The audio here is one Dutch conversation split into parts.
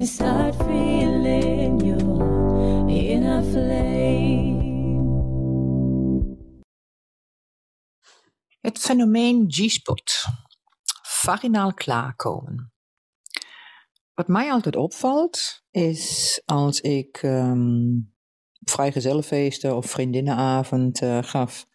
and start feeling your inner flame. Het fenomeen G-spot. Vaginaal klaarkomen. Wat mij altijd opvalt, is als ik um, vrijgezellenfeesten of vriendinnenavond uh, gaf,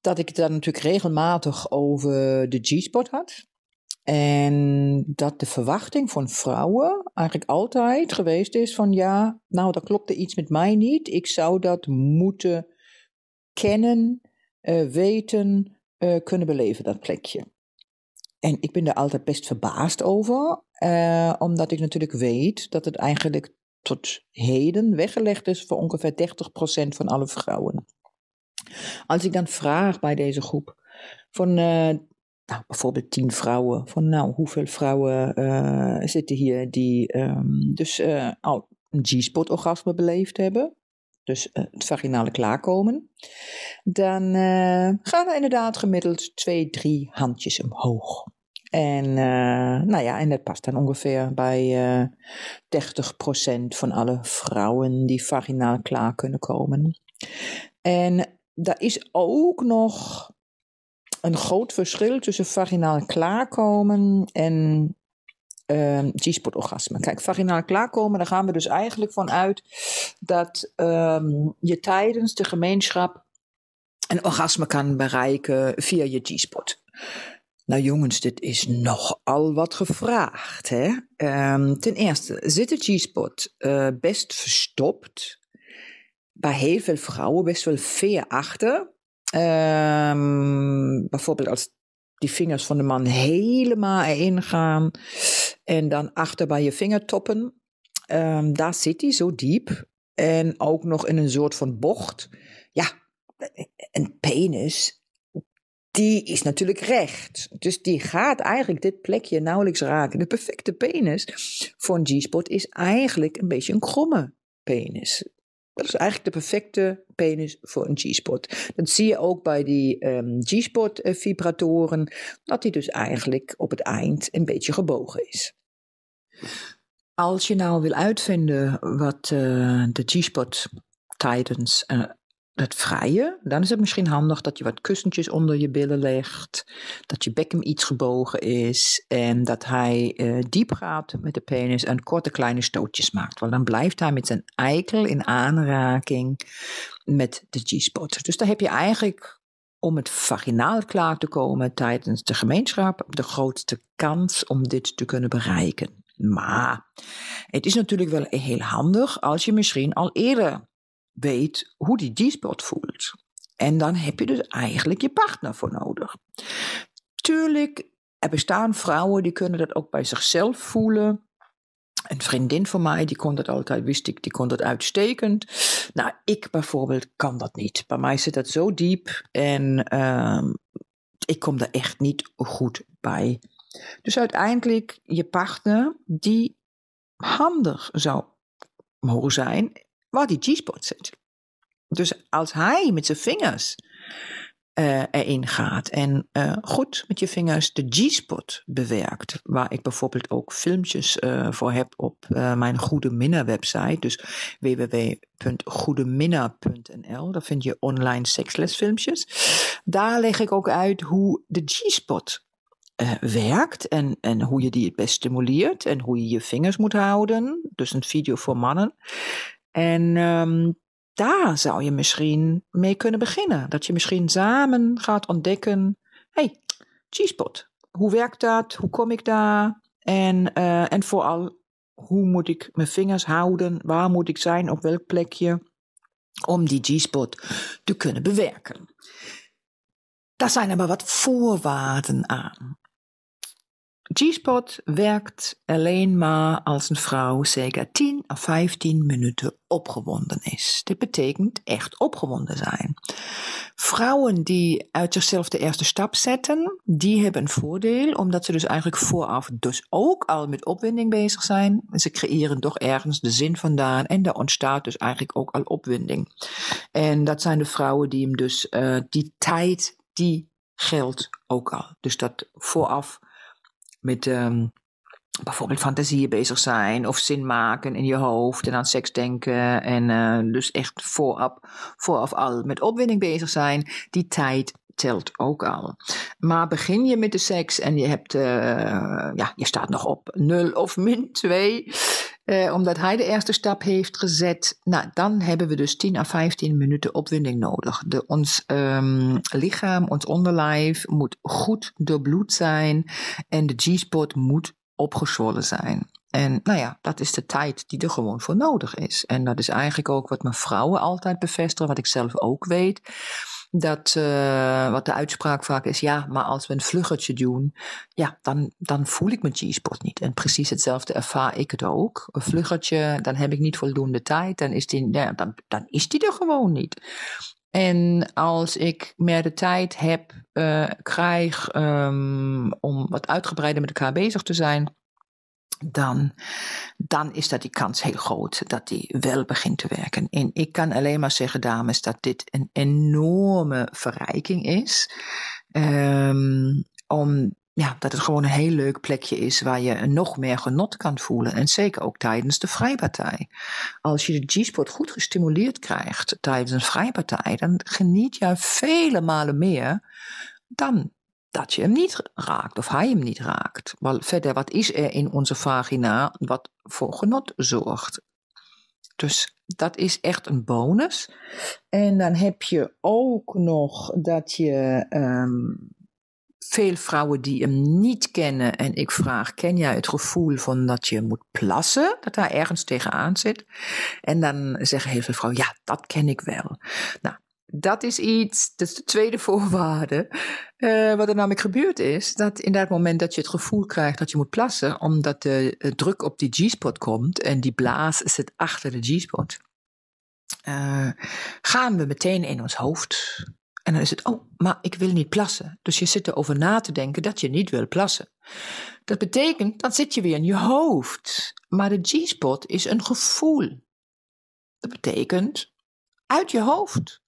dat ik het daar natuurlijk regelmatig over de G-spot had. En dat de verwachting van vrouwen eigenlijk altijd geweest is van ja, nou daar klopte iets met mij niet. Ik zou dat moeten kennen, uh, weten, uh, kunnen beleven, dat plekje. En ik ben daar altijd best verbaasd over, uh, omdat ik natuurlijk weet dat het eigenlijk tot heden weggelegd is voor ongeveer 30% van alle vrouwen. Als ik dan vraag bij deze groep van nou, bijvoorbeeld tien vrouwen. Van nou, hoeveel vrouwen uh, zitten hier die um, dus uh, al een G-spot orgasme beleefd hebben. Dus uh, het vaginale klaarkomen. Dan gaan er inderdaad gemiddeld twee, drie handjes omhoog. En, nou ja, en dat past dan ongeveer bij 30% van alle vrouwen die vaginaal klaar kunnen komen. En daar is ook nog een groot verschil tussen vaginaal klaarkomen en uh, G-spot orgasme. Kijk, vaginaal klaarkomen, daar gaan we dus eigenlijk van uit dat um, je tijdens de gemeenschap een orgasme kan bereiken via je G-spot. Nou jongens, dit is nogal wat gevraagd. Hè? Um, ten eerste zit de G-spot uh, best verstopt. Bij heel veel vrouwen best wel ver achter. Um, bijvoorbeeld als die vingers van de man helemaal erin gaan en dan achter bij je vingertoppen. Um, daar zit hij zo diep en ook nog in een soort van bocht. Ja, een penis, die is natuurlijk recht. Dus die gaat eigenlijk dit plekje nauwelijks raken. De perfecte penis voor een G-spot is eigenlijk een beetje een kromme penis. Dat is eigenlijk de perfecte penis voor een G-spot. Dat zie je ook bij die um, G-spot eh, vibratoren, dat die dus eigenlijk op het eind een beetje gebogen is. Als je nou wil uitvinden wat uh, de G-spot tijdens uh, het vrije, dan is het misschien handig dat je wat kussentjes onder je billen legt, dat je bekken iets gebogen is en dat hij uh, diep gaat met de penis en korte kleine stootjes maakt. Want dan blijft hij met zijn eikel in aanraking met de G-spot. Dus daar heb je eigenlijk om het vaginaal klaar te komen tijdens de gemeenschap de grootste kans om dit te kunnen bereiken. Maar het is natuurlijk wel heel handig als je misschien al eerder weet hoe die G-spot voelt. En dan heb je dus eigenlijk je partner voor nodig. Tuurlijk, er bestaan vrouwen die kunnen dat ook bij zichzelf voelen. Een vriendin van mij, die kon dat altijd, wist ik, die kon dat uitstekend. Nou, ik bijvoorbeeld kan dat niet. Bij mij zit dat zo diep en uh, ik kom daar echt niet goed bij. Dus uiteindelijk je partner die handig zou mogen zijn waar die G-spot zit. Dus als hij met zijn vingers uh, erin gaat en uh, goed met je vingers de G-spot bewerkt, waar ik bijvoorbeeld ook filmpjes uh, voor heb op mijn Goede Minna website, dus www.goedeminna.nl, daar vind je online sekslesfilmpjes. Daar leg ik ook uit hoe de G-spot werkt en, en hoe je die het best stimuleert en hoe je je vingers moet houden. Dus een video voor mannen. En um, daar zou je misschien mee kunnen beginnen. Dat je misschien samen gaat ontdekken: hey, G-spot, hoe werkt dat? Hoe kom ik daar? En, uh, en vooral, hoe moet ik mijn vingers houden? Waar moet ik zijn? Op welk plekje? Om die G-spot te kunnen bewerken. Daar zijn er maar wat voorwaarden aan. G-spot werkt alleen maar als een vrouw zeker 10 à 15 minuten opgewonden is. Dit betekent echt opgewonden zijn. Vrouwen die uit zichzelf de eerste stap zetten, die hebben een voordeel, omdat ze dus eigenlijk vooraf dus ook al met opwinding bezig zijn. Ze creëren toch ergens de zin vandaan en daar ontstaat dus eigenlijk ook al opwinding. En dat zijn de vrouwen die hem dus uh, die tijd, die geldt ook al. Dus dat vooraf met um, bijvoorbeeld fantasieën bezig zijn of zin maken in je hoofd en aan seks denken en uh, dus echt vooraf, vooraf al met opwinding bezig zijn, die tijd telt ook al. Maar begin je met de seks en je hebt, uh, ja, je staat nog op 0 of min 2, uh, omdat hij de eerste stap heeft gezet, nou, dan hebben we dus 10 à 15 minuten opwinding nodig. De, ons um, lichaam, ons onderlijf moet goed doorbloed zijn en de G-spot moet opgezwollen zijn. En nou ja, dat is de tijd die er gewoon voor nodig is. En dat is eigenlijk ook wat mijn vrouwen altijd bevestigen, wat ik zelf ook weet. Dat uh, wat de uitspraak vaak is, ja, maar als we een vluggertje doen, ja, dan, dan voel ik mijn G-spot niet. En precies hetzelfde ervaar ik het ook. Een vluggertje, dan heb ik niet voldoende tijd, dan is die, dan, dan is die er gewoon niet. En als ik meer de tijd heb, uh, krijg um, om wat uitgebreider met elkaar bezig te zijn, dan, dan is dat die kans heel groot dat die wel begint te werken. En ik kan alleen maar zeggen, dames, dat dit een enorme verrijking is. Um, om, ja, dat het gewoon een heel leuk plekje is waar je nog meer genot kan voelen. En zeker ook tijdens de vrijpartij. Als je de G-spot goed gestimuleerd krijgt tijdens een vrijpartij, dan geniet je vele malen meer dan dat je hem niet raakt of hij hem niet raakt. Verder, wat is er in onze vagina wat voor genot zorgt? Dus dat is echt een bonus. En dan heb je ook nog dat je um, veel vrouwen die hem niet kennen en ik vraag, ken jij het gevoel van dat je moet plassen, dat daar ergens tegenaan zit? En dan zeggen heel veel vrouwen, ja, dat ken ik wel. Nou, dat is iets, dat is de tweede voorwaarde. Uh, wat er namelijk gebeurd is, dat in dat moment dat je het gevoel krijgt dat je moet plassen, omdat de uh, druk op die G-spot komt en die blaas zit achter de G-spot, uh, gaan we meteen in ons hoofd. En dan is het, oh, maar ik wil niet plassen. Dus je zit erover na te denken dat je niet wil plassen. Dat betekent, dan zit je weer in je hoofd. Maar de G-spot is een gevoel. Dat betekent uit je hoofd.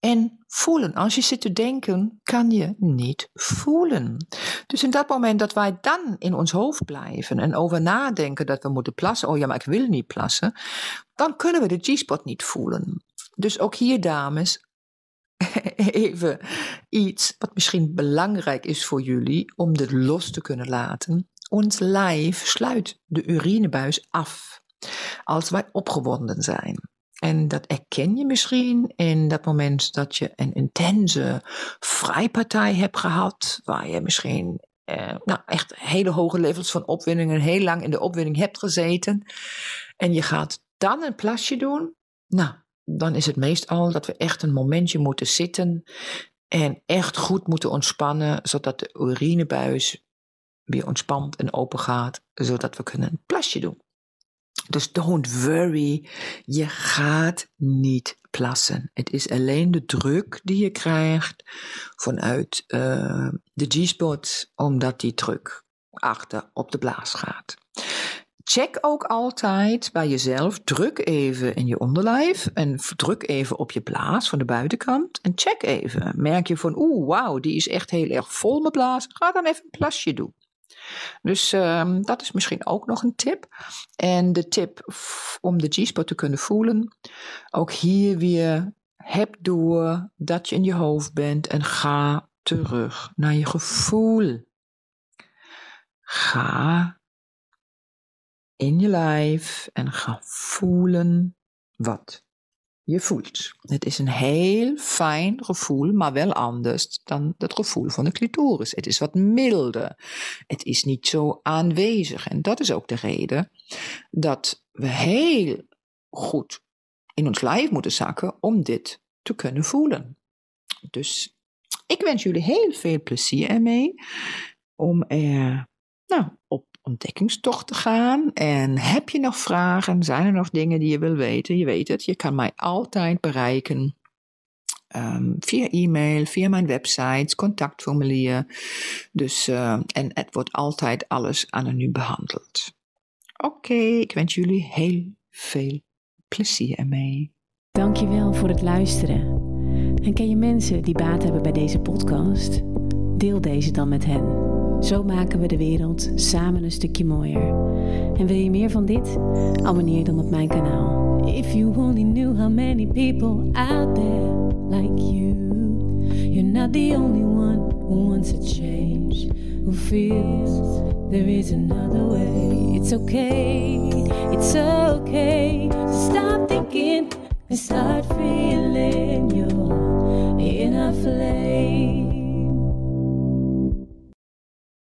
En voelen. Als je zit te denken, kan je niet voelen. Dus in dat moment dat wij dan in ons hoofd blijven en over nadenken dat we moeten plassen, oh ja, maar ik wil niet plassen, dan kunnen we de G-spot niet voelen. Dus ook hier, dames, even iets wat misschien belangrijk is voor jullie om dit los te kunnen laten. Ons lijf sluit de urinebuis af als wij opgewonden zijn. En dat erken je misschien in dat moment dat je een intense vrijpartij hebt gehad, waar je misschien eh, nou, echt hele hoge levels van opwinding en heel lang in de opwinding hebt gezeten. En je gaat dan een plasje doen. Nou, dan is het meestal dat we echt een momentje moeten zitten en echt goed moeten ontspannen, zodat de urinebuis weer ontspant en open gaat, zodat we kunnen een plasje doen. Dus don't worry, je gaat niet plassen. Het is alleen de druk die je krijgt vanuit uh, de G-spot, omdat die druk achter op de blaas gaat. Check ook altijd bij jezelf, druk even in je onderlijf en druk even op je blaas van de buitenkant en check even. Merk je van, oeh, wauw, die is echt heel erg vol mijn blaas. Ga dan even een plasje doen. Dus um, dat is misschien ook nog een tip. En de tip om de G-spot te kunnen voelen, ook hier weer heb door dat je in je hoofd bent en ga terug naar je gevoel. Ga in je lijf en ga voelen wat je voelt. Het is een heel fijn gevoel, maar wel anders dan het gevoel van de clitoris. Het is wat milder. Het is niet zo aanwezig. En dat is ook de reden dat we heel goed in ons lijf moeten zakken om dit te kunnen voelen. Dus ik wens jullie heel veel plezier ermee om er nou, op ontdekkingstocht te gaan. En heb je nog vragen? Zijn er nog dingen die je wil weten? Je weet het, je kan mij altijd bereiken. Ehm, via e-mail, via mijn website, contactformulier. Dus, uh, en het wordt altijd alles anoniem behandeld. Oké, ik wens jullie heel veel plezier ermee. Dankjewel voor het luisteren. En ken je mensen die baat hebben bij deze podcast? Deel deze dan met hen. Zo maken we de wereld samen een stukje mooier. En wil je meer van dit? Abonneer dan op mijn kanaal. If you only knew how many people out there like you. You're not the only one who wants a change. Who feels there is another way. It's okay, it's okay. to stop thinking and start feeling your inner flame.